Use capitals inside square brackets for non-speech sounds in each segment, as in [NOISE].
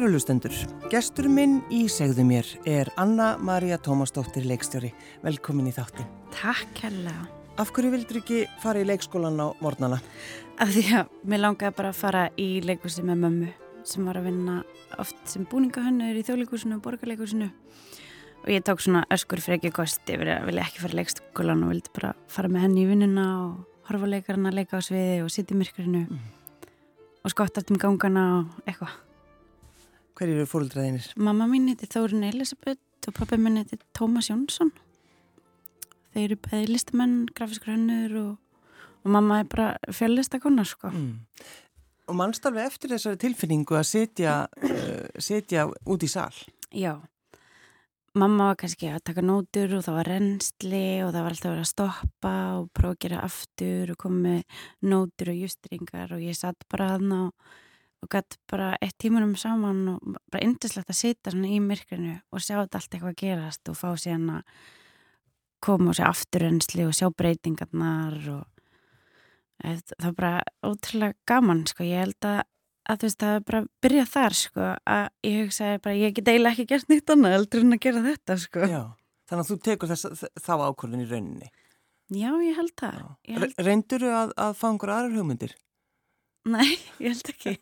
Kærulustendur, gestur minn í segðu mér er Anna-Maria Tómasdóttir leikstjóri. Velkomin í þáttin. Takk kærlega. Af hverju vildur ekki fara í leikskólan á mornana? Af því að mér langaði bara að fara í leikúsi með mömmu sem var að vinna oft sem búningahönnur í þjóðleikúsinu og borgarleikúsinu og ég tók svona öskur fyrir ekki kosti yfir að vilja ekki fara í leikskólan og vildi bara fara með henni í vinnuna og horfa leikarna, leika á sviði og sitja í myrkurinu mm. og skottast um gangana og eitthvað. Hver eru fóruldraðinir? Mamma mín heiti Þórun Elisabeth og pappi minn heiti Tómas Jónsson. Þeir eru bæði listamenn, grafiskur hönnur og, og mamma er bara fjöllistakonna sko. Mm. Og mannstalfi eftir þessari tilfinningu að setja, uh, setja út í sál? Já. Mamma var kannski að taka nótur og það var reynsli og það var alltaf að vera að stoppa og prófa að gera aftur og koma með nótur og justringar og ég satt bara aðna og og gætt bara eitt tímunum saman og bara indislegt að sita svona í myrkrinu og sjá þetta allt eitthvað að gerast og fá síðan að koma og sjá afturrensli og sjá breytingarnar og það er bara ótrúlega gaman sko, ég held að, að veist, það er bara að byrja þar sko, að ég hugsaði bara ég get eiginlega ekki gert nýtt annað heldur en að gera þetta sko. Já, þannig að þú tekur þess, þá ákvörðin í rauninni Já, ég held það held... Reyndur þú að, að fá einhverja aðrar hugmyndir? Nei, ég held ekki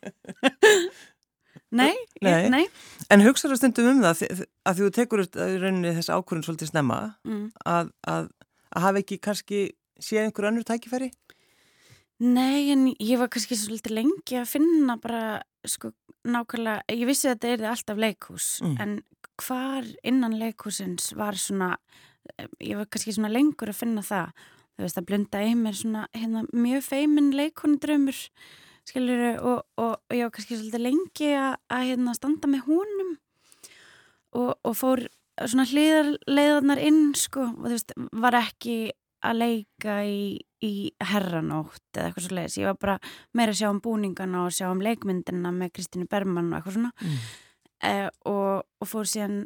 Nei, [LAUGHS] nei. Ég, nei En hugsaður stundum um það að þú tekur rauninni þess ákvörðin svolítið snemma mm. að, að, að hafa ekki kannski séð einhver annur tækifæri? Nei, en ég var kannski svolítið lengi að finna bara sko nákvæmlega, ég vissi að þetta er alltaf leikús mm. en hvar innan leikúsins var svona ég var kannski svona lengur að finna það þú veist að blunda í mér svona hérna, mjög feimin leikonudrömmur skiljuru og, og, og ég var kannski svolítið lengi að, að hérna, standa með húnum og, og fór svona hlýðarleiðarnar inn sko. Og þú veist, var ekki að leika í, í herranótt eða eitthvað svo leiðis, ég var bara meira að sjá um búningana og sjá um leikmyndina með Kristínu Berman og eitthvað svona. Mm. eh, og fór síðan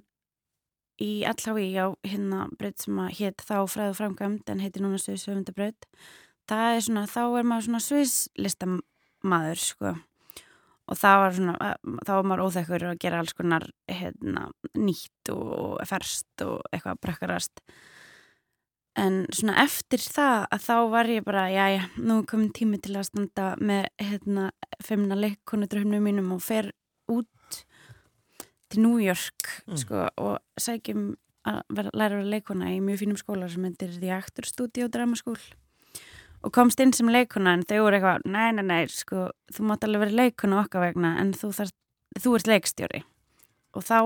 í allhái á hérna breyt sem að hétt þá fræðu framkvæmt en heiti núna Sviðsöfundabraut það er svona, þá er maður svona sviðslista maður sko. Og það var svona, þá var maður óþekkur að gera alls konar hérna, nýtt og ferst og eitthvað brekkarast. En svona eftir það að þá var ég bara, já já, nú kom tími til að standa með hérna femna leikkonudröfnum mínum og fer út til New York mm. sko og sækjum að vera, læra að vera leikona í mjög fínum skólar sem heitir The Actor Studio Drama School og komst inn sem leikuna en þau voru eitthvað, nei, nei, nei, sko, þú mátt alveg vera leikuna okkar vegna en þú, þarf, þú ert leikstjóri og þá,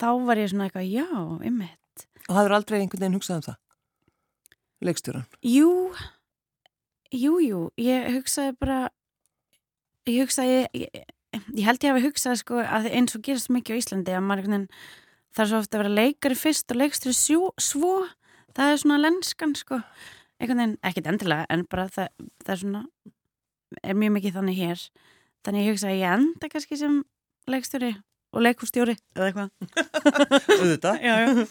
þá var ég svona eitthvað, já, ymmit. Og hafður aldrei einhvern veginn hugsað um það? Leikstjóran? Jú, jú, jú, ég hugsaði bara, ég hugsaði, ég, ég held ég að hafa hugsað sko að eins og gerast mikið á Íslandi að maður einhvern veginn þarf svo ofta að vera leikari fyrst og leikstjóri svo, það er svona lenskan sko einhvern veginn, ekkit endilega en bara það, það er svona er mjög mikið þannig hér. Þannig ég hugsa að ég enda kannski sem leikstjóri og leikustjóri eða eitthvað. [LAUGHS] Já, já.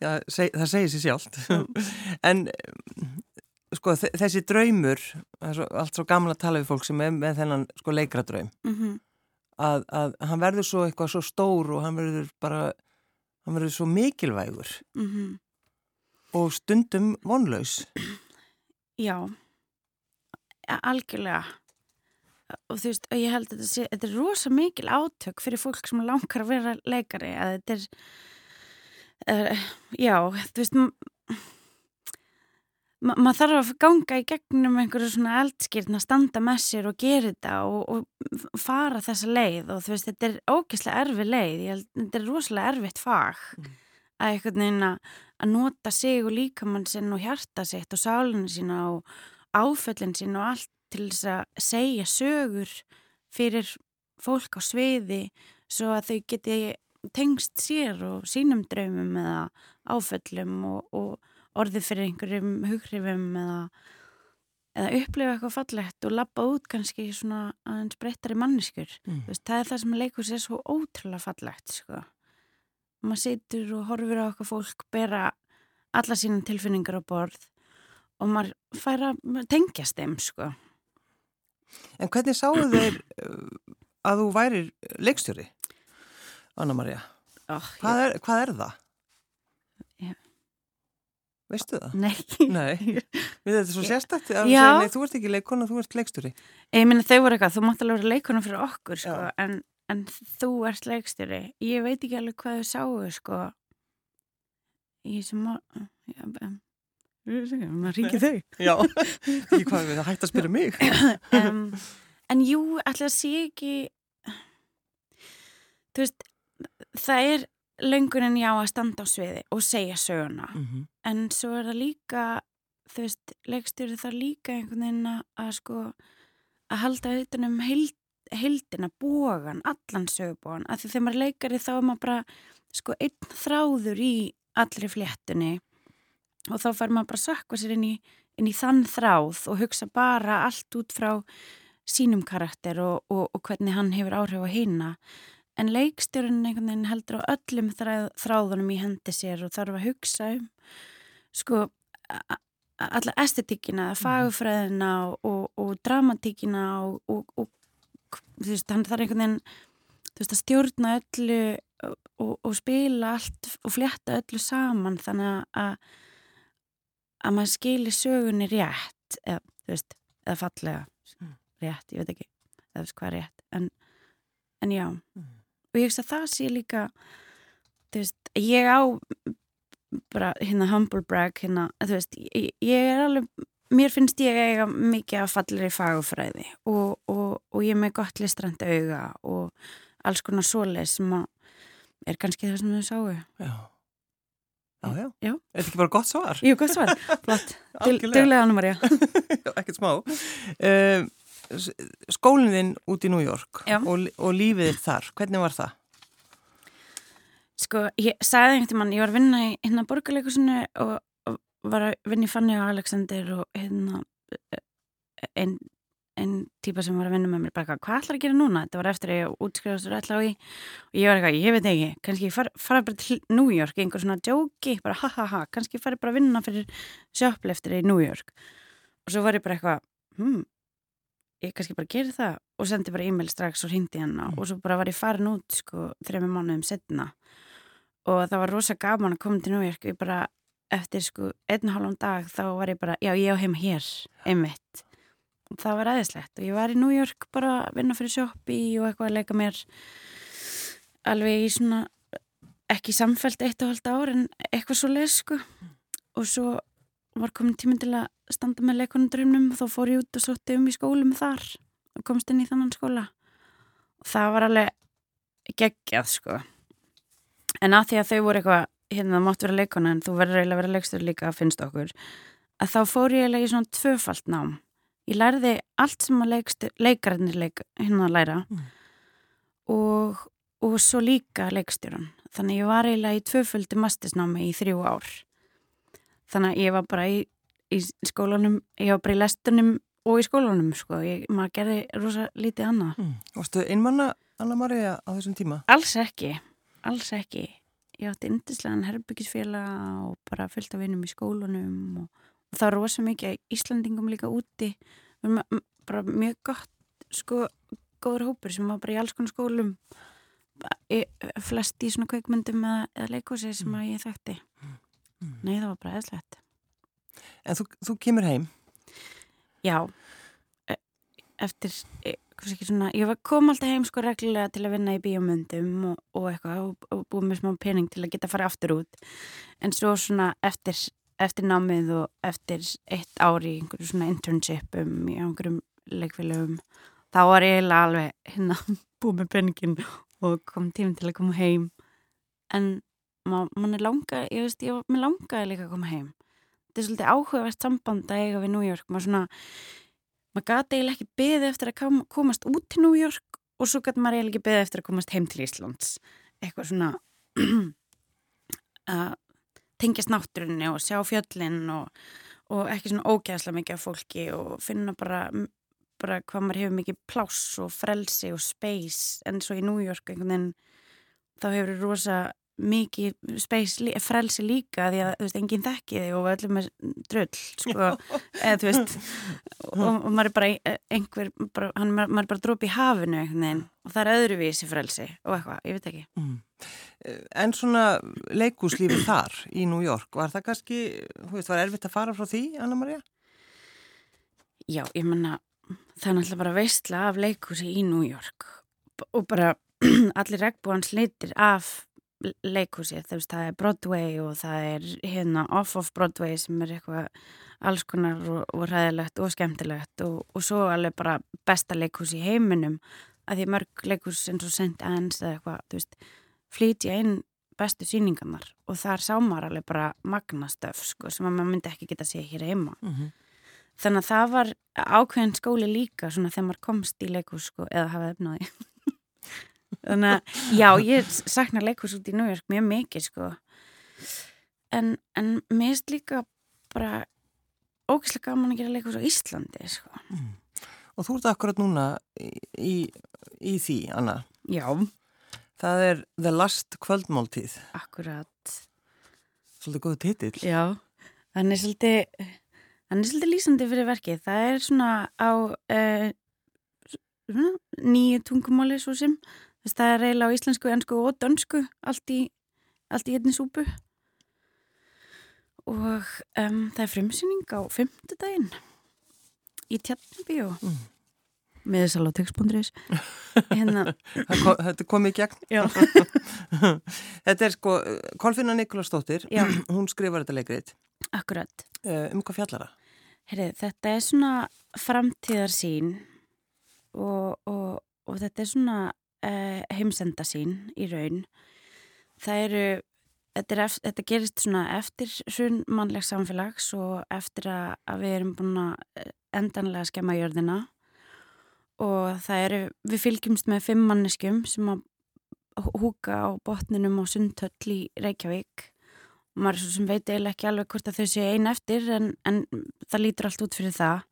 Já, seg, það segir sér sjálft. [LAUGHS] En sko þessi draumur svo, allt svo gamla tala við fólk sem er með þennan sko leikradraum mm -hmm. að, að hann verður svo eitthvað svo stór og hann verður bara hann verður svo mikilvægur. Mm -hmm. og stundum vonlaus Já, algjörlega. Og þú veist, ég held að þetta, þetta er rosa mikil átök fyrir fólk sem langar að vera leikari að þetta er uh, já, þú veist ma maður þarf að ganga í gegnum einhverju svona eldskýrn að standa með sér og gera þetta og, og fara þessa leið og þú veist, þetta er ógeðslega erfi leið, ég held, þetta er rosalega erfitt fag mm. að einhvern veginn að að nota sig og líkamann sinn og hjarta sitt og sálinu sína og áföllin sín og allt til þess að segja sögur fyrir fólk á sviði svo að þau geti tengst sér og sínum draumum eða áföllum og, og orðið fyrir einhverjum hughrifum eða, eða upplifa eitthvað fallegt og lappa út kannski svona aðeins breyttari manniskur. Mm. Veist, það er það sem leikur sér svo ótrúlega fallegt sko maður situr og horfir á okkar fólk bera alla sína tilfinningar á borð og maður fær að tengjast þeim sko En hvernig sáu þeir uh, að þú værir leikstjóri? Anna-Maria oh, hvað, er, hvað er það? Já. Veistu það? Nei, Nei, [LAUGHS] við þetta er svo sérstætt að segja, nei, þú ert ekki leikona, þú ert leikstjóri ég minna þau voru eitthvað, þú mátt alveg vera leikona fyrir okkur sko, en, en þú ert leikstjóri. Ég veit ekki alveg hvað þau sáu sko. Ég sem maður ringi þau. Já, ekki hvað við það hægt að spyrja mig? [LAUGHS] Um, en jú, að sé ekki þú veist það er löngunin já að standa á sviði og segja söguna. Mhm. en svo er það líka þú veist, leikstjóri það líka einhvern veginn að sko að halda auðvitað um heild, heildina bógan, allan sögubógan af því þegar maður leikari þá er maður bara sko einn þráður í allri fléttunni og þá fær maður bara sökva sér inn í, inn í þann þráð og hugsa bara allt út frá sínum karakter og, og, og hvernig hann hefur áhrif á hina. En leikstjórinn einhvern veginn heldur á öllum þræð, þráðunum í hendi sér og þarf að hugsa um sko alla estetíkina, fagufræðina og, og, og dramatíkina og, veist, hann þarf einhvern veginn þú veist, að stjórna öllu og, og, spila allt og flétta öllu saman þannig að að maður skili sögunni rétt eða, veist, eða fallega Mm. rétt, ég veit ekki eða veist hvað rétt en, en já, Mm. og ég veist að það sé líka þú veist, ég á bara hérna humble brag hérna, þú veist, ég, ég er alveg mér finnst ég eiga mikið af fallir í fagufræði og, og, og ég er með gott listrandi auga og alls konar svoleið sem að er kannski það sem þau sáu Já, já, já. Já. Er þetta ekki bara gott svar? Jú, gott svar, [LAUGHS] flott. Duglega Anna Maria Ekkert smá uh, Skólinn þinn út í New York og, og lífið þar, hvernig var það? Sko, ég sagði einhvern tímann, ég var að vinna í hérna borgarleikusinu og var að vinna í Fanny og Alexander og hérna einn ein típa sem var að vinna með mér bara, hvað ætlar að gera núna? Þetta var eftir að ég útskrifast og ætla á í og ég var eitthvað, ég veit ekki, kannski ég fara, fara bara til New York, einhver svona djóki, bara ha ha ha, kannski ég fari bara að vinna fyrir sjöppleftir í New York. Og svo var ég bara eitthvað, hm, ég kannski bara geri það. Og sendi bara e-mail strax og hindi hann Mm. og svo bara var ég farin út sko þrejum mánuðum setna og það var rosa gaman að koma til New York. Ég bara eftir sko einn hálfum dag þá var ég bara, já ég á heima hér einmitt. Og það var aðeinslegt og ég var í New York bara að vinna fyrir sjoppi og eitthvað að leika mér alveg í svona ekki samfelt eitt og halvt ár en eitthvað svo leið sko. Og svo var komin tíminn til að standa með leikunundrömmnum og þá fór ég út og sótti um í skólum þar og komst inn í þannan skóla. Og það var alveg geggjað sko. En að því að þau voru eitthvað hérna mátt vera leikona en þú verður eiginlega að vera leikstur líka finnst okkur að þá fór ég eiginlega í svona tvöfalt nám ég lærði allt sem að leikararnir leik, hérna að læra Mm. og, og svo líka leikstjóran þannig ég var eiginlega í tvöföldi mastisnámi í þrjú ár þannig að ég var bara í, í skólanum ég var bara í lestunum og í skólanum sko, ég, maður gerði rosa lítið annað Mm. Varstu einmanna Anna Maria á þessum tíma? Alls ekki, alls ekki. Ég átti yndislegan herbyggisfélag og bara fullt af vinnum í skólanum og, og það var rosa mikið Íslandingum líka úti. Við erum m- bara mjög gott, sko, góður hópur sem var bara í alls konar skólum. Flest í svona kveikmyndum eða, eða leikúsi sem að ég þekkti. Mm. Nei, það var bara eðslegt. En þú, þú kemur heim Já, eftir, e, ekki svona, ég kom alltaf heim sko reglulega til að vinna í bíómyndum og, og eitthvað og, og búið með smá pening til að geta að fara aftur út. En svo svona eftir, eftir námið og eftir eitt ári í einhverju svona internshipum í einhverjum leikfélögum, þá var ég eiginlega alveg hérna [LAUGHS] búið með peningin og kom tím til að koma heim. En ma- mann er langa, ég veist, ég var með langaði líka að koma heim þetta er svolítið áhugavert samband að eiga við New York maður svona, maður gati eiginlega ekki beðið eftir að komast út til New York og svo gati maður eiginlega ekki beðið eftir að komast heim til Íslands. Eitthvað svona [CLEARS THROAT] að tengjast náttúrunni og sjá fjöllin og, og ekki svona ógæðslega mikið af fólki og finna bara, bara hvað maður hefur mikið pláss og frelsi og space. En svo í New York einhvern veginn þá hefur rosa mikið space, frelsi líka því að, veist, enginn þekki þig og öllum er drull, sko þú veist [LAUGHS] og, og maður er bara einhver, bara, hann, maður er bara dróp í hafinu einhvern veginn og það er öðruvísi frelsi og eitthvað, ég veit ekki mm. En svona leikúslífið þar í New York, var það kannski, veist, var erfitt að fara frá því, Anna Maria? Já, ég menna það er náttúrulega bara veistla af leikúsi í New York og bara [CLEARS THROAT] allir regnbúans litir af leikhúsið, þú veist, það er Broadway og það er hérna off-off Broadway sem er eitthvað alls konar og, og ræðilegt og skemmtilegt og, og svo alveg bara besta leikhús í heiminum að því mörg leikhús eins og St. Anne's eða eitthvað, þú veist, flítja inn bestu síningarnar og þar sá maður alveg bara magnastöf sko, sem að maður myndi ekki geta að sé hér heima mm -hmm. þannig að það var ákveðin skóli líka svona þegar maður komst í leikhús sko, eða hafa efnaði þannig að já, ég sakna leikurs út í New York mjög mikið sko. En, en mér erst líka bara ógæslega gaman að gera leikurs á Íslandi sko. Mm. Og þú ert akkurat núna í, í, því, Anna. Já. Það er The Last Kvöldmáltíð. Akkurat. Svolítið góðu titill. Já, þannig svolítið þannig svolítið lýsandi fyrir verkið. Það er svona á uh, nýju tungumáli svo sem Þess, það er eiginlega á íslensku, ennsku og dönsku allt í, allt í einni súpu. Og um, það er frumsýning á fymtudaginn í Tjarnabíu mm. með þess að láta textbúndurins hérna. Þetta kom í gegn. [LAUGHS] Þetta er sko Kolfinna Nikolásdóttir [CLEARS THROAT] hún skrifar þetta leikrið Akkurat. Uh, Um hvað fjallara? Herri, þetta er svona framtíðarsín og, og, og þetta er svona uh, heimsenda sín í raun. Það eru, þetta, er, þetta gerist svona eftir hrun mannlegs samfélags og eftir að, að við erum búin að eh, endanlega skemma jörðina. Og það eru, við fylgjumst með fimm manneskum sem að húka á botninum á Sundhöll í Reykjavík. Og maður sem veit eiginlega ekki alveg hvort að þau séu einn eftir en, en það lítur allt út fyrir það.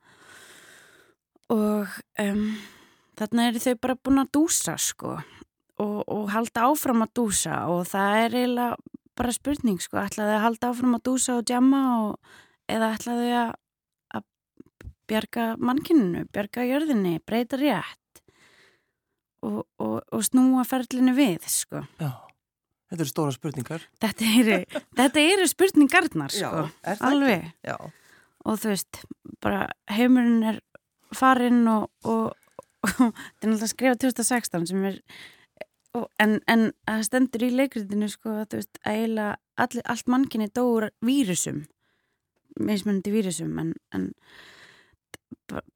Og um, þarna eru þau bara búin að dúsa sko og, og halda áfram að dúsa og það er eiginlega bara spurning sko, ætlaðu að halda áfram að dúsa og djama og, eða ætlaðu að, að bjarga mannkyninu, bjarga jörðinni, breyta rétt og, og snúa ferlinu við sko. Já, þetta eru stóra spurningar. Þetta eru, [LAUGHS] þetta eru spurningarnar sko, Já, alveg. Já. Og þú veist, bara heimurinn er farinn og, og, þetta er náttúrulega skrifað 2016 sem er en, en það stendur í leikritinu sko að þú veist að allt mannkinni dóur vírusum meðsmunandi vírusum en, en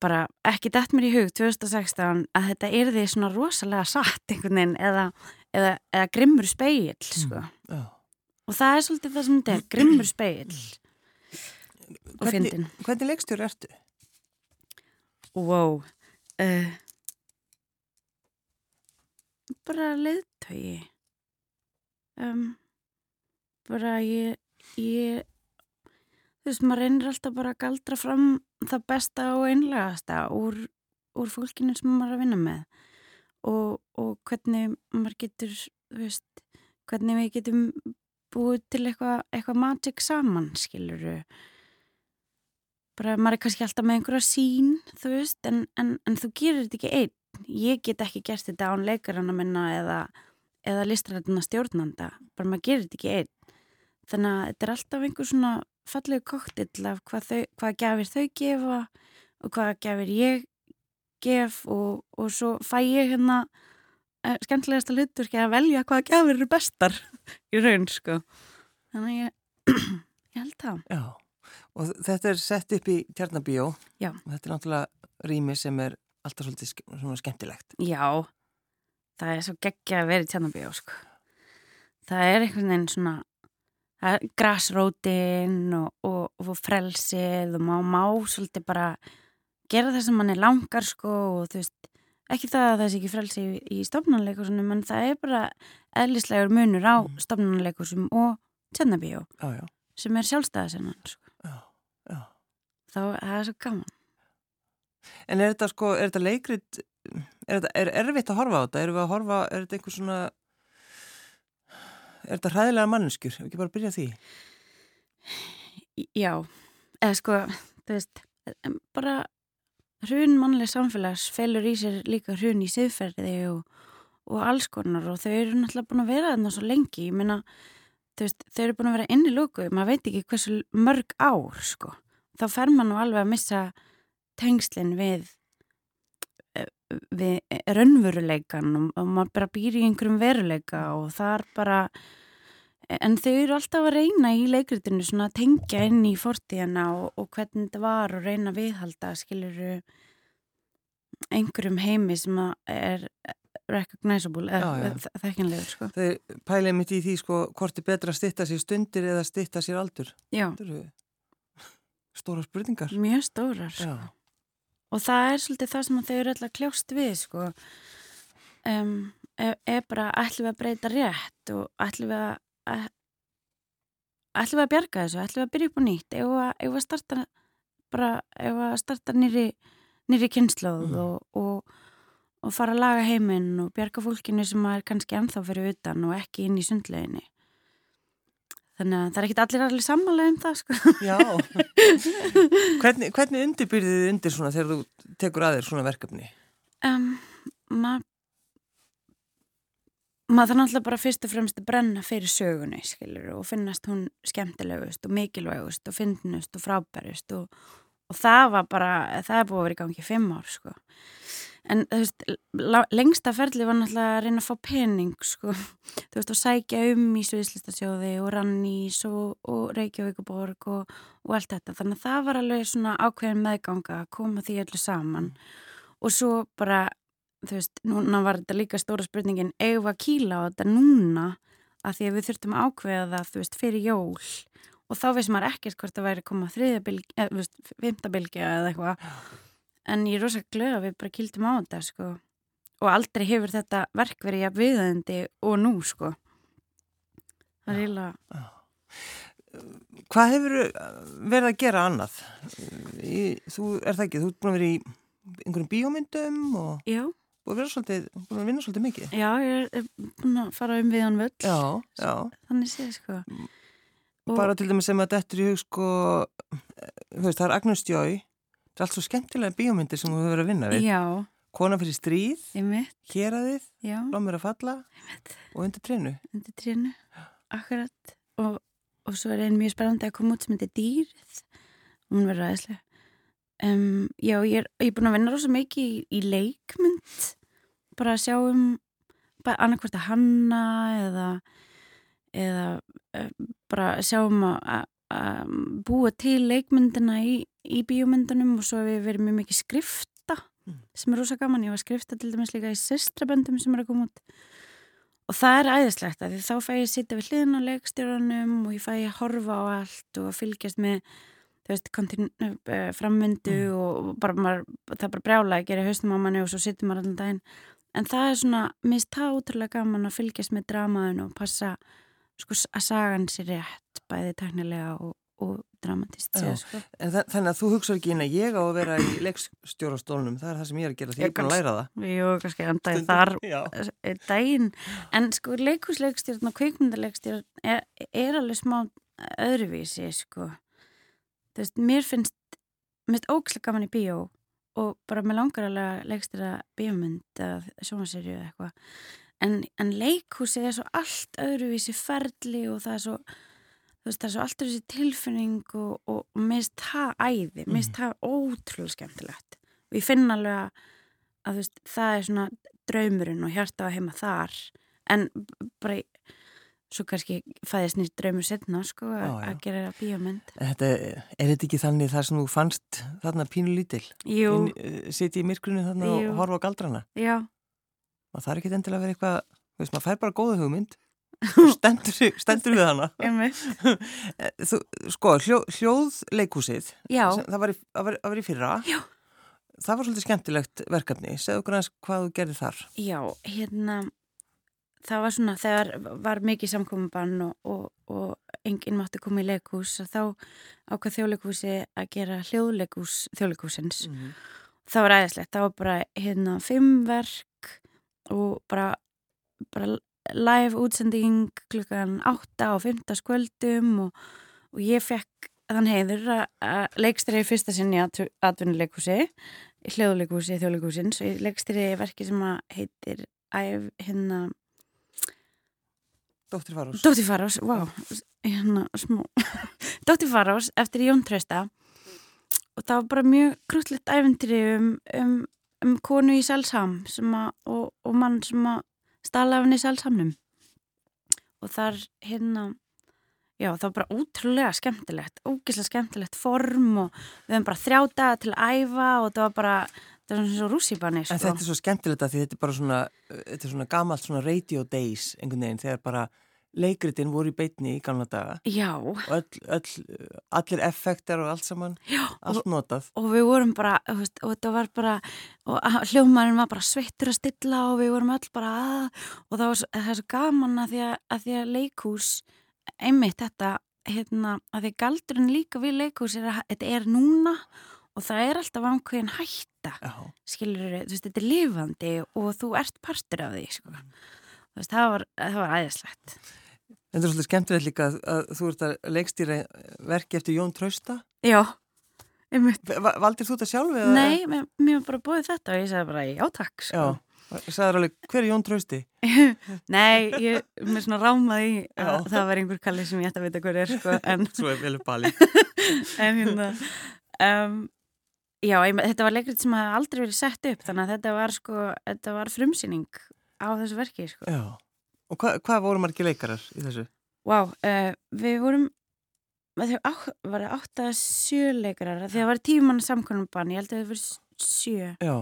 bara ekki dætt mér í hug 2016 að þetta er því svona rosalega satt einhvern veginn eða, eða, eða grimmur speil mm, sko mm, oh. og það er svolítið það sem þetta er grimmur speil og fyndin Hvernig leikstjóru ertu? Wow uh, bara leðtögi um, bara ég ég þú veist, maður reynir alltaf bara að galdra fram það besta og einlegasta úr, úr fólkinu sem maður er að vinna með. Og, og hvernig maður getur veist, hvernig við getum búið til eitthvað eitthva magic saman, skiluru bara maður er kannski alltaf með einhverja sín, þú veist en, en, en þú gerir þetta ekki einn ég get ekki gert þetta án leikarana minna eða, eða listræðina stjórnanda bara maður gerir þetta ekki einn. Þannig að þetta er alltaf einhver svona fallegu koktill af hvað, þau, hvað gafir þau gefa og hvað gafir ég gef og, og svo fæ ég hérna uh, skemmtilegasta hlutur ekki að velja hvaða gafir eru bestar [LAUGHS] í raun sko. Þannig að ég, [CLEARS THROAT] ég held það. Já, og þetta er sett upp í Tjarnabíó Já. Þetta er náttúrulega rými sem er alltaf svolítið svona skemmtilegt. Já, það er svo geggja að vera í tjarnabíu, sko. Það er einhvern veginn svona, græsrótin og, og, og frelsið og má, má svolítið bara gera það sem mann er langar, sko, og þú veist, ekki það að það sé ekki frelsi í, í stofnanleikursum, en það er bara eðlislegur munur á mm. stofnanleikursum og tjarnabíu, sem er sjálfstæðasennan, sko. Já, já. Þá, það er svo gaman. En er þetta sko, er þetta leikrit, er þetta er erfitt að horfa á þetta? Er þetta einhver svona, er þetta hræðilega manneskjur? Ef ekki bara byrja því? Já, eða sko, þú veist, bara hrun mannlega samfélags felur í sér líka hrun í siðferði og, og alls konar og þau eru náttúrulega búin að vera þarna svo lengi, ég þú veist, þau eru búin að vera inn í lóku, maður veit ekki hversu mörg ár, sko. Þá fer maður nú alveg að missa tengslinn við við raunveruleikan og, og maður bara býr í einhverjum veruleika og það er bara en þau eru alltaf að reyna í leikritinu svona að tengja inn í fortíðana og, og hvernig þetta var og reyna að viðhalda skiluru einhverjum heimi sem er recognizable eða þekkinlegur sko. Þau pælið mitt í því sko hvort er betra að stitta sér stundir eða stitta sér aldur. Já. Stóra spurningar. Mjög stórar. Sko. Og það er svolítið það sem þau eru alltaf kljóst við sko um, er, er bara ætlum við að breyta rétt og ætlum við að ætlum við að bjarga þessu, ætlum við að byrja upp á nýtt ef við að starta bara, ef við að starta nýri nýri kynnslóð mm. og, og, og fara að laga heiminn og bjarga fólkinu sem er kannski ennþá fyrir utan og ekki inn í sundleginni þannig að það er ekki allir allir sammála um það sko Já [LAUGHS] Hvernig, hvernig undirbyrðið þið undir svona þegar þú tekur aðeir svona verkefni? Um, maður maður þarf náttúrulega bara fyrst og fremst að brenna fyrir sögunni skilur, og finnast hún skemmtilegust og mikilvægust og finnust og frábærust og, og það var bara það er búið að vera í gangi fimm ár sko. En þú veist lengsta ferli var náttúrulega að reyna að fá pening sko, [LAUGHS] þú veist og sækja um í Sviðslistasjóði og Rannís og, og Reykjavíkuborg og, og allt þetta, þannig að það var alveg svona ákveðin meðganga að koma því öllu saman. Og svo bara þú veist, núna var þetta líka stóra spurningin eigum við að kýla á þetta núna? Að því að við þurftum að ákveða það þú veist, fyrir jól. Og þá veist maður ekkert hvort það væri að koma þriðabilgi eða, þú veist, fymtabilgi eða eitthvað en ég er rosalega glöð að við bara kýldum á þetta, sko. Og aldrei hefur þetta verk verið jafn viðöndi og nú, sko. Það er eiginlega Hvað hefur verið að gera annað? Í, þú er það ekki, þú er búin að vera í einhverjum bíómyndum og... Já. búin að, svolítið, búin að vinna svolítið mikið? Já, ég er búin að fara um viðan völd Já, já. Þannig séð sko. Og Bara til dæmis sem að þetta er í hug sko veist, það er Agnus Jói það er allt svo skemmtilega bíómyndir sem þú hefur verið að vinna við. Já. Kona fyrir stríð Héræðið, Lómur að falla og Undir trénu. Undir trénu, akkurat. Og, og svo er einn mjög spennandi að koma út sem heitir Dýrið og hún verður aðeinslega Um, já, ég er, ég er búin að vinna rosa mikið í, í leikmynd. Bara að sjá um annarkvært að hanna eða, eða um, bara sjá um að, að búa til leikmyndina í, í bíómyndunum og svo hefur við verið mjög mikið skrifta mm. sem er rosa gaman, ég var skrifta til dæmis líka í sestraböndum sem er að koma út og það er æðislegt að því þá fæ ég að sitja við hliðin á leikstjórnum og ég fæ að horfa á allt og að fylgjast með veist, uh, framvindu mm. og bara maður, það er bara brjála að gera haustum á manni og svo sittum maður allan daginn en það er svona, minnst það útrúlega gaman að fylgjast með dramaðin og passa sko að sagan sér rétt bæði teknilega og, og dramatist sér, sko. Þannig að þú hugsa ekki inn að ég á að vera í leikstjórastólunum það er það sem ég er að gera, því ég er búin að læra það. Jú, kannski andaði þar eh, daginn, en sko leikusleikstjórn og kveikmyndarleikstjórn er, er alveg smá öðruvísi, sko. Veist, mér finnst mér finnst ógislega gaman í bíó og bara með langar alveg að bíómynd eða sjónaserju eða eitthvað en, en leikhúsi er svo allt öðruvísi ferli og það er svo veist, það er svo allt öðruvísi tilfinning og, og, finnst það æði finnst mhm. það ótrúlega skemmtilegt og ég finn alveg að, að veist, það er svona draumurinn og hjarta að heima þar en bara svo kannski fæðist nýtt draumur setna sko að gera bíomönd þetta, Er þetta ekki þannig þar sem þú fannst þarna pínu lítil? Jú eh, Sitt í myrkrunu þarna Jú. og horfa á galdrana? Já og það er ekki endilega að vera eitthvað þú veist maður fær bara góða hugmynd. [LAUGHS] Stendur, stendur við hana. [LAUGHS] Eh, þú, Sko, hljó, hljóðleikúsið það var í, var, var í fyrra. Já. Það var svolítið skemmtilegt verkefni. Segðu okkur aðeins hvað þú gerði þar. Já, hérna það var svona, þegar var mikið samkominbann og, og, og enginn mátti koma í leikús þá ákvað þjóðleikúsi að gera hljóðleikús þjóðleikúsins mm -hmm. það var æðislegt, það var bara hérna fimm verk og bara, bara live útsending klukkan 8 á 5. skvöldum og, og ég fekk þann heiður að leikstri fyrsta sinni að atvinnuleikúsi hljóðleikúsi, þjóðleikúsins og ég leikstri verki sem heitir æf hérna Dóttir Farós Dóttir Farós, wow hérna, [LAUGHS] Dóttir Farós eftir Jón Trausta og það var bara mjög krútlegt æfintri um, um, um konu í Sælsham og, og mann sem að stala af henni í Sælshamnum og þar hérna já það var bara útrúlega skemmtilegt ógislega skemmtilegt form og við hefum bara þrjá daga til að æfa og það var bara það var svona svo rússipanni sko. En þetta er svo skemmtilegt að því þetta er bara svona þetta er svona gamalt svona radio days einhvern veginn þegar bara leikritin voru í beitni í gamla daga. Já. Og öll, öll, allir effektar og allt saman. Já, allt notað. og við vorum bara veist, og þetta var bara og hljómarinn var bara sveittur að stilla og við vorum öll bara að og það var það svo gaman að því að, að því að leikús einmitt þetta hérna, að því galdurinn líka við leikús er að þetta er núna og það er alltaf ánkveðin hætta skilur, þú veist, þetta er lifandi og þú ert partur af því sko. veist, það var, var æðislegt Það er svolítið skemmtilegt líka að, að þú ert að leikstýra verki eftir Jón Trausta. Já. Valdir þú þetta sjálf? Eða? Nei, mér, var bara búið þetta og ég sagði bara já takk. Sko. Já, sagði alveg, hver er Jón Trausti? [LAUGHS] Nei, ég mér svona rámaði að það var einhver kallið sem ég ætti að vita hver er. Sko, en... [LAUGHS] Svo er vel upp bali. [LAUGHS] en hérna, um, já, ég, þetta var leikrið sem hafði aldrei verið sett upp þannig að þetta var sko, þetta var frumsýning á þessu verki sko. Já. Og hva, hvað voru margir leikarar í þessu? Vá, wow, uh, við vorum það var átt að sjö leikarar því að það var tíumann samkonum bann ég held að það var sjö Já.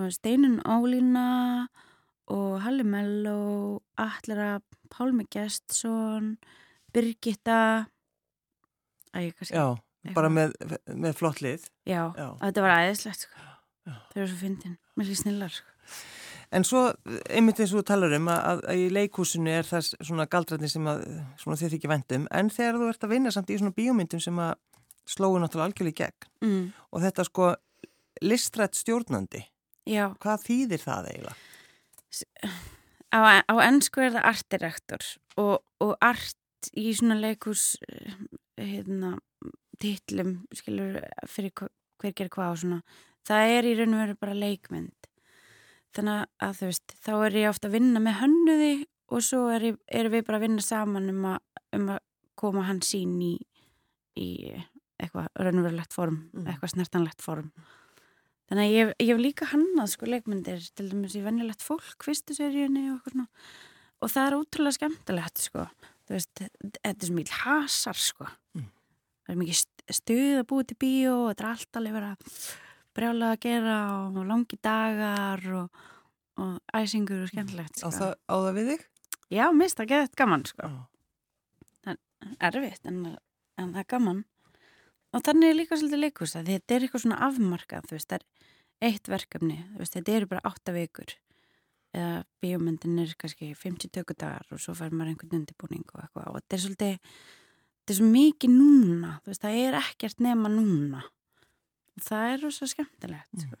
og Steinun Ólína og Halli Mello Allara, Pálmi Gjertsson Birgitta Æ, Já, bara með, með flott lið Já, Já. þetta var aðeinslegt sko. þau eru svo fyndin, líka snillar sko En svo, einmitt eins og þú talar um að, að í leikúsinu er það svona galdrætni sem að, svona þið þykir vendum, en þegar þú ert að vinna samt í svona bíómyndum sem að slóu náttúrulega algjörlega í gegn mm. og þetta sko listrætt stjórnandi, Já. hvað þýðir það eiginlega? Á, á ennsku er það artirektor og, og art í svona leikús hérna, titlum, skilur, fyrir hver gerir hvað og svona, það er í raun og veru bara leikmynd þannig að þú veist, þá er ég ofta að vinna með hönnuði og svo er, ég, er við bara að vinna saman um að, um að koma hann sín í, í eitthvað raunverulegt form, mm. eitthvað snertanlegt form þannig að ég, ég hef líka hannað sko leikmyndir til dæmis í vennilegt fólk, fyrstu seríunni og eitthvað svona og það er ótrúlega skemmtilegt sko þú veist, þetta er svo mikið hasar sko mm. það er mikið stuð að búið til bíó og þetta er alltaf að vera brjálega að gera og langi dagar og, og æsingur og skemmtilegt sko. Á það, á það við þig? Já, mist það geðið gaman sko. það er erfitt en, en það er gaman og þannig er líka svolítið leikust að þetta er eitthvað svona afmarkað þú veist, það er eitt verkefni veist, þetta eru bara 8 vikur eða bíómyndin er kannski 50 tökudagar og svo fær maður einhvern undirbúning og eitthvað og þetta er svolítið þetta er svo mikið núna veist, það er ekkert nema núna það er rosa skemmtilegt mm. sko.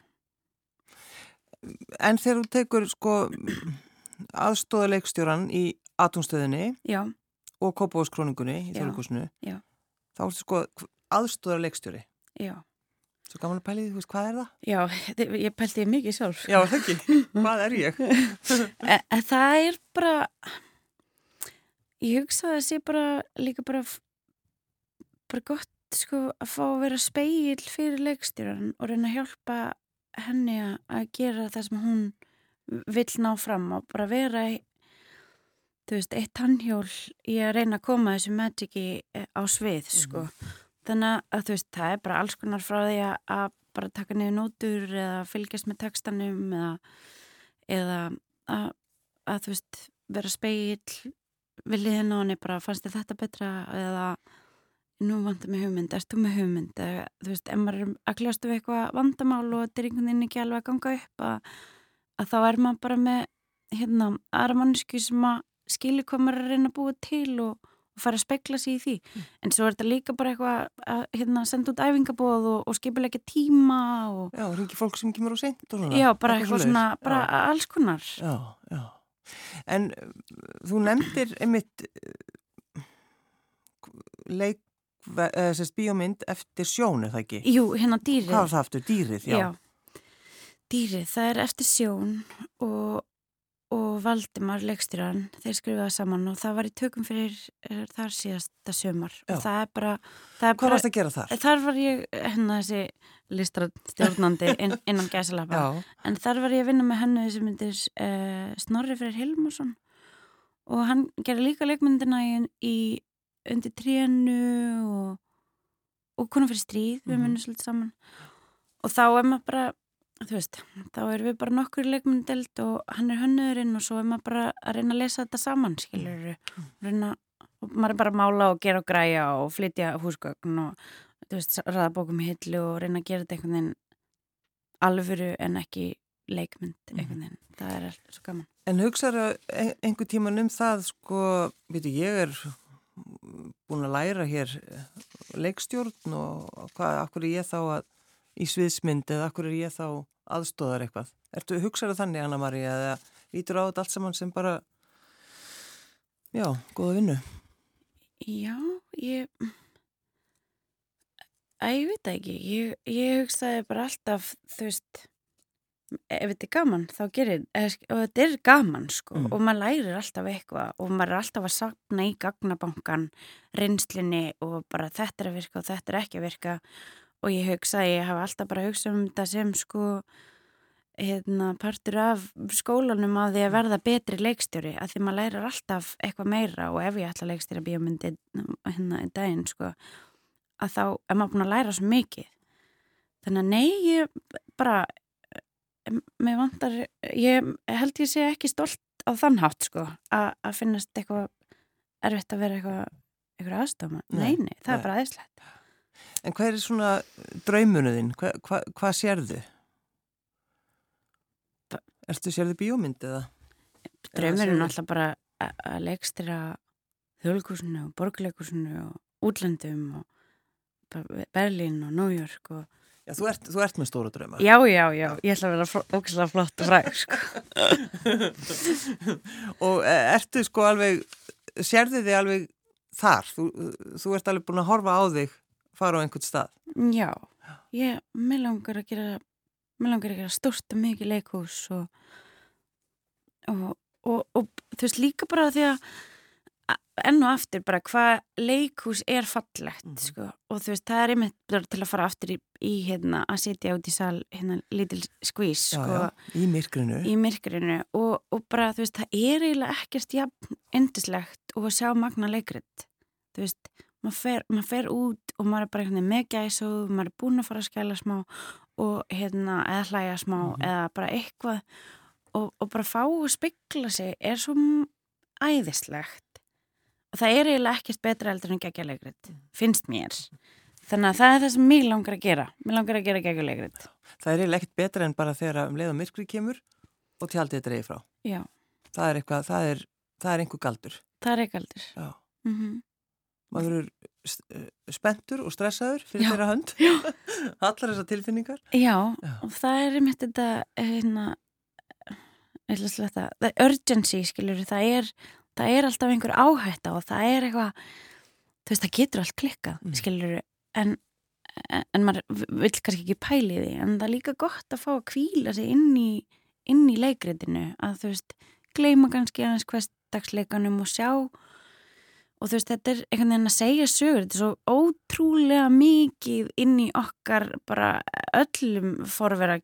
En þegar þú tekur sko aðstóðaleikstjóran í atomstöðinni Já. og kópáskróningunni í þjóðleikusinu þá ertu sko aðstóðaleikstjóri Já Svo gaman að pæli því, hvað er það? Já, ég pælti ég mikið sjálf Já, það ekki, hvað er ég? [LAUGHS] það er bara ég hugsa að það sé bara líka bara bara gott sko að fá að vera speil fyrir leikstjóran og reyna að hjálpa henni að gera það sem hún vill ná fram og bara vera þú veist, eitt tannhjól í að reyna að koma þessu magiki eh, á svið sko. Mm -hmm. þannig að þú veist, það er bara alls konar frá því að bara taka niður nótur eða fylgjast með textanum eða, eða að, að þú veist, vera speil viljið henni og henni bara fannst þetta betra eða nú vantar mig hugmynd, erst þú með hugmynd? Eða þú veist, ef maður er að kljástu við eitthvað vandamál og þetta er einhvern veginn ekki alveg að ganga upp að, að þá er maður bara með hérna, aðra mannsku sem að skilja hvað maður er að reyna að búa til og, og fara að spekla sér í því. Mm. en svo er þetta líka bara eitthvað að hérna, senda út æfingabóð og, og skipilega tíma og... Já, er ekki fólk sem kemur á sent Já, bara eitthvað svona, bara já. alls konar. Já, já. En þú nefndir einmitt leik, eða sérst bíómynd eftir sjón, er það ekki? Jú, hérna dýrið. Hvað var það aftur? Dýrið, já. Já, dýrið, það er eftir sjón og og Valdimar leikstýran, þeir skrifaði saman og það var í tökum fyrir er, þar síðasta sömar Já. og það er bara það er Hvað varst að gera þar? Þar var ég, hennar þessi listratstjórnandi [LAUGHS] inn, innan gæsalapa en þar var ég að vinna með hennu þessi myndir uh, Snorri fyrir Hilmarsson og hann gerði líka leikmyndina í, í undir trénu og, og konar fyrir stríð, við mm -hmm. minnum svolítið saman og þá er maður bara veist, þá erum við bara nokkur leikmyndeld og hann er hönnurinn og svo er maður bara að reyna að lesa þetta saman skilur, mm. reyna og maður er bara að mála og gera og græja og flytja húsgögn og veist, ræða bókum í hillu og reyna að gera þetta einhvern veginn alvöru en ekki leikmynd mm. einhvern veginn, það er alltaf svo gaman En hugsaðu einhver tíman um það sko, veitu, ég er búin að læra hér leikstjórn og hvað, akkur er ég þá að í sviðsmynd eða akkur er ég þá aðstóðar eitthvað. Ertu hugsaður þannig Anna-Maria eða lítur á þetta allt saman sem bara já, góða vinnu? Já, ég að ég veit ekki ég, ég hugsaði bara alltaf þú veist ef þetta er gaman þá gerir og þetta er gaman sko mm. og maður lærir alltaf eitthvað og maður er alltaf að sapna í gagnabankan reynslinni og bara þetta er að virka og þetta er ekki að virka og ég hugsa, ég hafa alltaf bara hugsað um þetta sem sko hérna, partur af skólanum að því að verða betri leikstjóri að því maður lærir alltaf eitthvað meira og ef ég ætla að leikstjóra bíómyndi hérna í daginn sko að þá er maður búin að læra svo mikið þannig að nei, ég bara mér vantar ég held ég sé ekki stolt á þann hátt sko að, finnast eitthvað erfitt að vera eitthvað eitthvað aðstofna, nei, nei, það nei. er bara aðeinslegt En hvað er svona draumunuðinn? Hva, hva, hvað sérðu? Erstu sérðu bíómynd eða? Draumurinn er alltaf bara að leikstira þjóðlíkursinu og borgarleikursinu og útlendum og Berlín og New York og Já, þú ert, þú ert með stóra drauma. Já, já, já, ég ætla að vera ógislega flott [LAUGHS] og fræk, sko. og e, ertu sko alveg, sérðu þið alveg þar? Þú, þú ert alveg búin að horfa á þig fara á einhvern stað? Já, ég, mér langar að gera mér langar að gera stort og mikið leikhús og og, og, og þú veist líka bara því að enn og aftur bara hvað leikhús er fallegt mm. sko. Og þú veist það er einmitt til að fara aftur í, í hérna að sitja út í sal hérna lítil skvís sko. já, í myrkrinu. Í myrkrinu og, og bara þú veist það er eiginlega ekkert jafn endislegt og að sjá magna leikrit. Þú veist maður fer, mað fer út og maður er bara með gæs og maður er búin að fara að skæla smá og hérna eða hlæja smá mm -hmm. eða bara eitthvað. Og, og bara fá að spykla sig er svo æðislegt. og það er eiginlega ekkert betra eldur en geggjarleikrit, finnst mér. Þannig að það er það sem mér langar að gera. Mér langar að gera geggjarleikrit Það er eiginlega ekkert betra en bara þegar um leið og myrkri kemur og tjaldið dreif frá. Já. það er eitthvað, það er, það er einhver galdur. Það er einhver galdur. Mm -hmm maður eru eh, spenntur og stressaður fyrir já, þeirra hönd. [LAUGHS] Allar þessar tilfinningar. Já, já, og það er einmitt þetta hérna það. Er urgency, skiljur það er, það er alltaf einhver áhætta og það er eitthvað þú veist, það getur allt klikkað, mm. skiljur en, en maður vil kannski ekki pæli því, en það er líka gott að fá að kvíla sig inn í inn í leikriðinu, að þú veist gleima kannski aðeins hversdagsleikanum og sjá og þú veist, þetta er einhvern veginn að segja sögur, þetta er svo ótrúlega mikið inn í okkar bara öllum forvera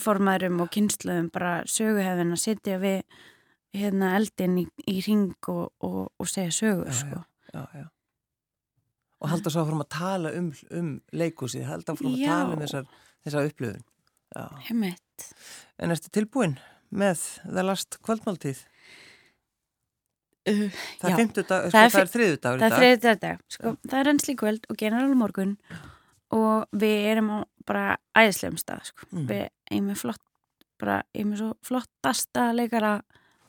formaðurum og kynsluðum bara söguhefðin að sitja við hérna eldin í, í ring og, og, og segja sögur já, sko. já, já, og halda svo að fórum að tala um, um leikúsið, halda að fórum að tala um þessar, þessar upplöðun en ertu tilbúin með það last kvöldmáltíð? Uh, það er fymtudag, sko, það er þriðudag það er þriðudag, sko, það er ennsli kvöld og general morgun og við erum á bara æðislegum stað, sko, mm. við erum með flott bara, erum með svo flottasta leikara,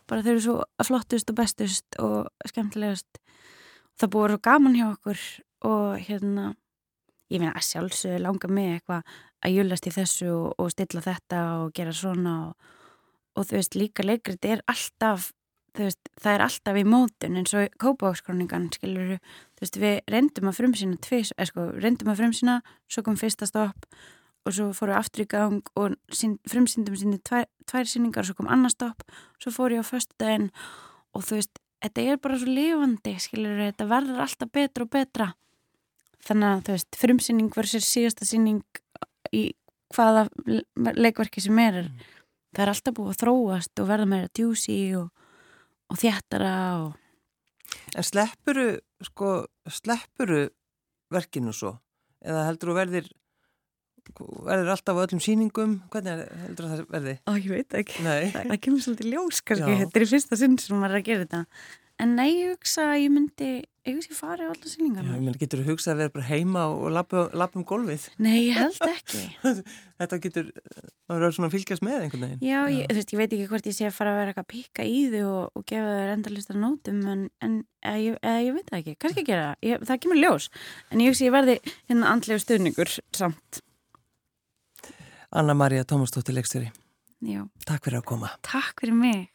bara þau eru svo flottust og bestust og skemmtilegust það búið svo gaman hjá okkur og hérna ég finna að sjálfsögðu langa mig eitthvað að júlast í þessu og, og stilla þetta og gera svona og og þú veist líka leikrið er alltaf veist, það er alltaf í mótun eins og kópákskroningan skilur þú veist við reyndum að frumsýna tvís, eða sko reyndum að frumsýna svo kom fyrsta stopp og svo fóru aftur í gang og frumsýndum síni tvær, tvær síningar og svo kom annar stopp svo fóru ég á förstu daginn og þú veist, þetta er bara svo lifandi skilur þetta verður alltaf betra og betra þannig að þú veist frumsýning verður síðasta síning í hvaða leikverki sem er mm. það er alltaf búið að þróast og verða meira djúsi og og þjættara og... En sleppuru sko, sleppuru verkinu svo? Eða heldur þú verðir verður alltaf á öllum síningum hvernig heldur það verði? Ó, ég veit ekki, það, það kemur svolítið ljós kannski, þetta er í fyrsta sinn sem maður er að gera þetta. En nei, ég hugsa að ég myndi ég hugsa að ég fari á alla síningarna Já, getur þú hugsað að vera bara heima og lappa um golfið? Nei, ég held ekki. [LAUGHS] Þetta getur, það verður svona að fylgjast með einhvern veginn. Já, ég, þú veist, ég veit ekki hvort ég sé að fara að vera eitthvað að píka í þau og, og gefa þau endalistar nótum en, en eða, ég, eða, ég veit það ekki, kannski gera ég, það kemur ljós, en ég hugsa ég verði hérna andlegu stuðningur samt Anna-Maria Tómasdóttir Leikstjóri Takk fyrir að koma Takk fyrir mig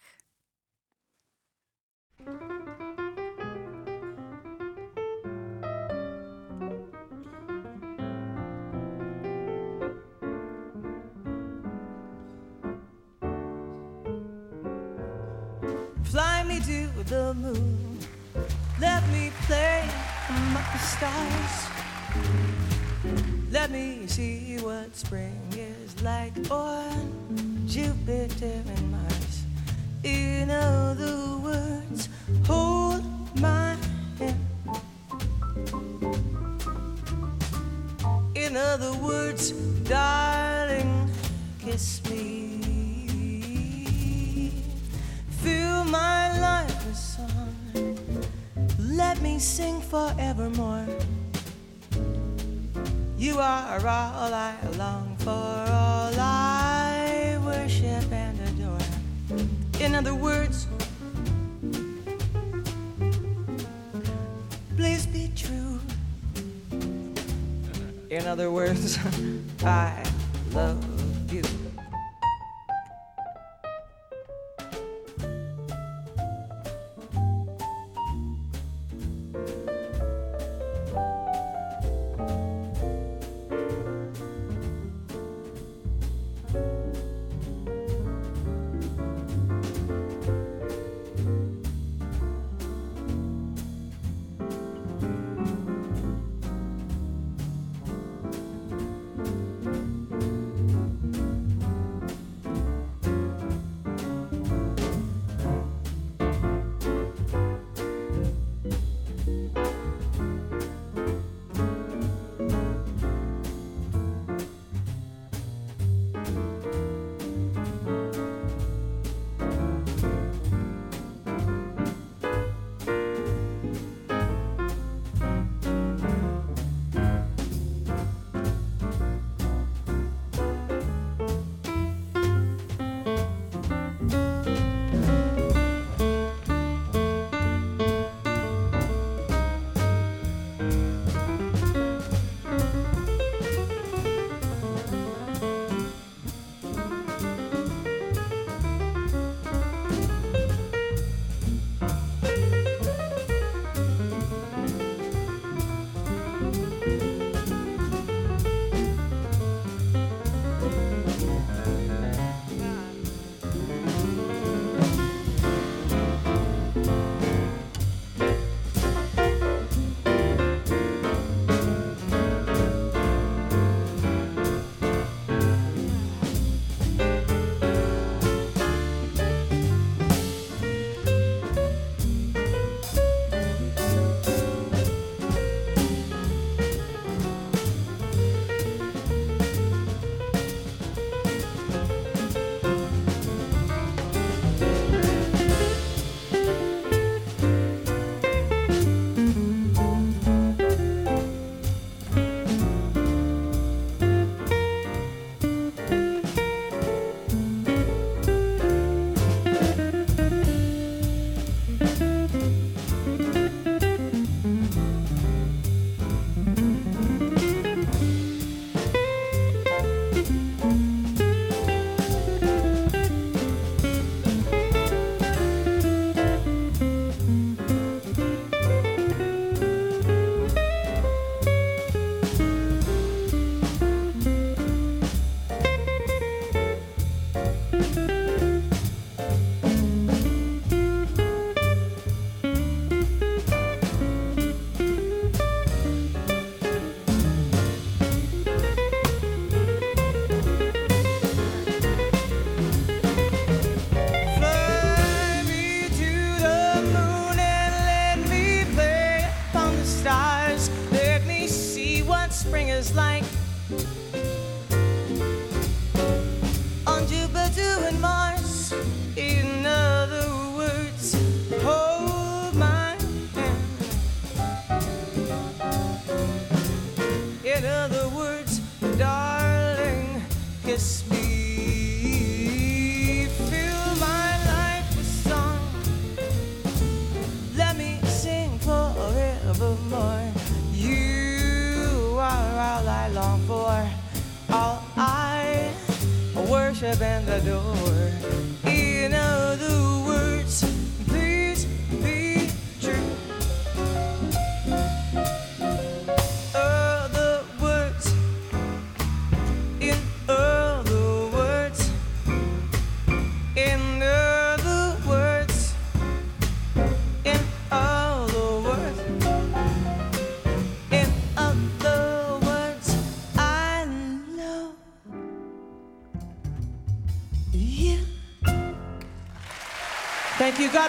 Fly me to the moon. Let me play among the stars. Let me see what spring is like on Jupiter and Mars. In other words, hold my hand. In other words, darling, kiss me. Fill my life with song. Let me sing forevermore. You are all I long for, all I worship and adore. In other words, please be true. In other words, [LAUGHS] I love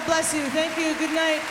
God bless you. Thank you. Good night.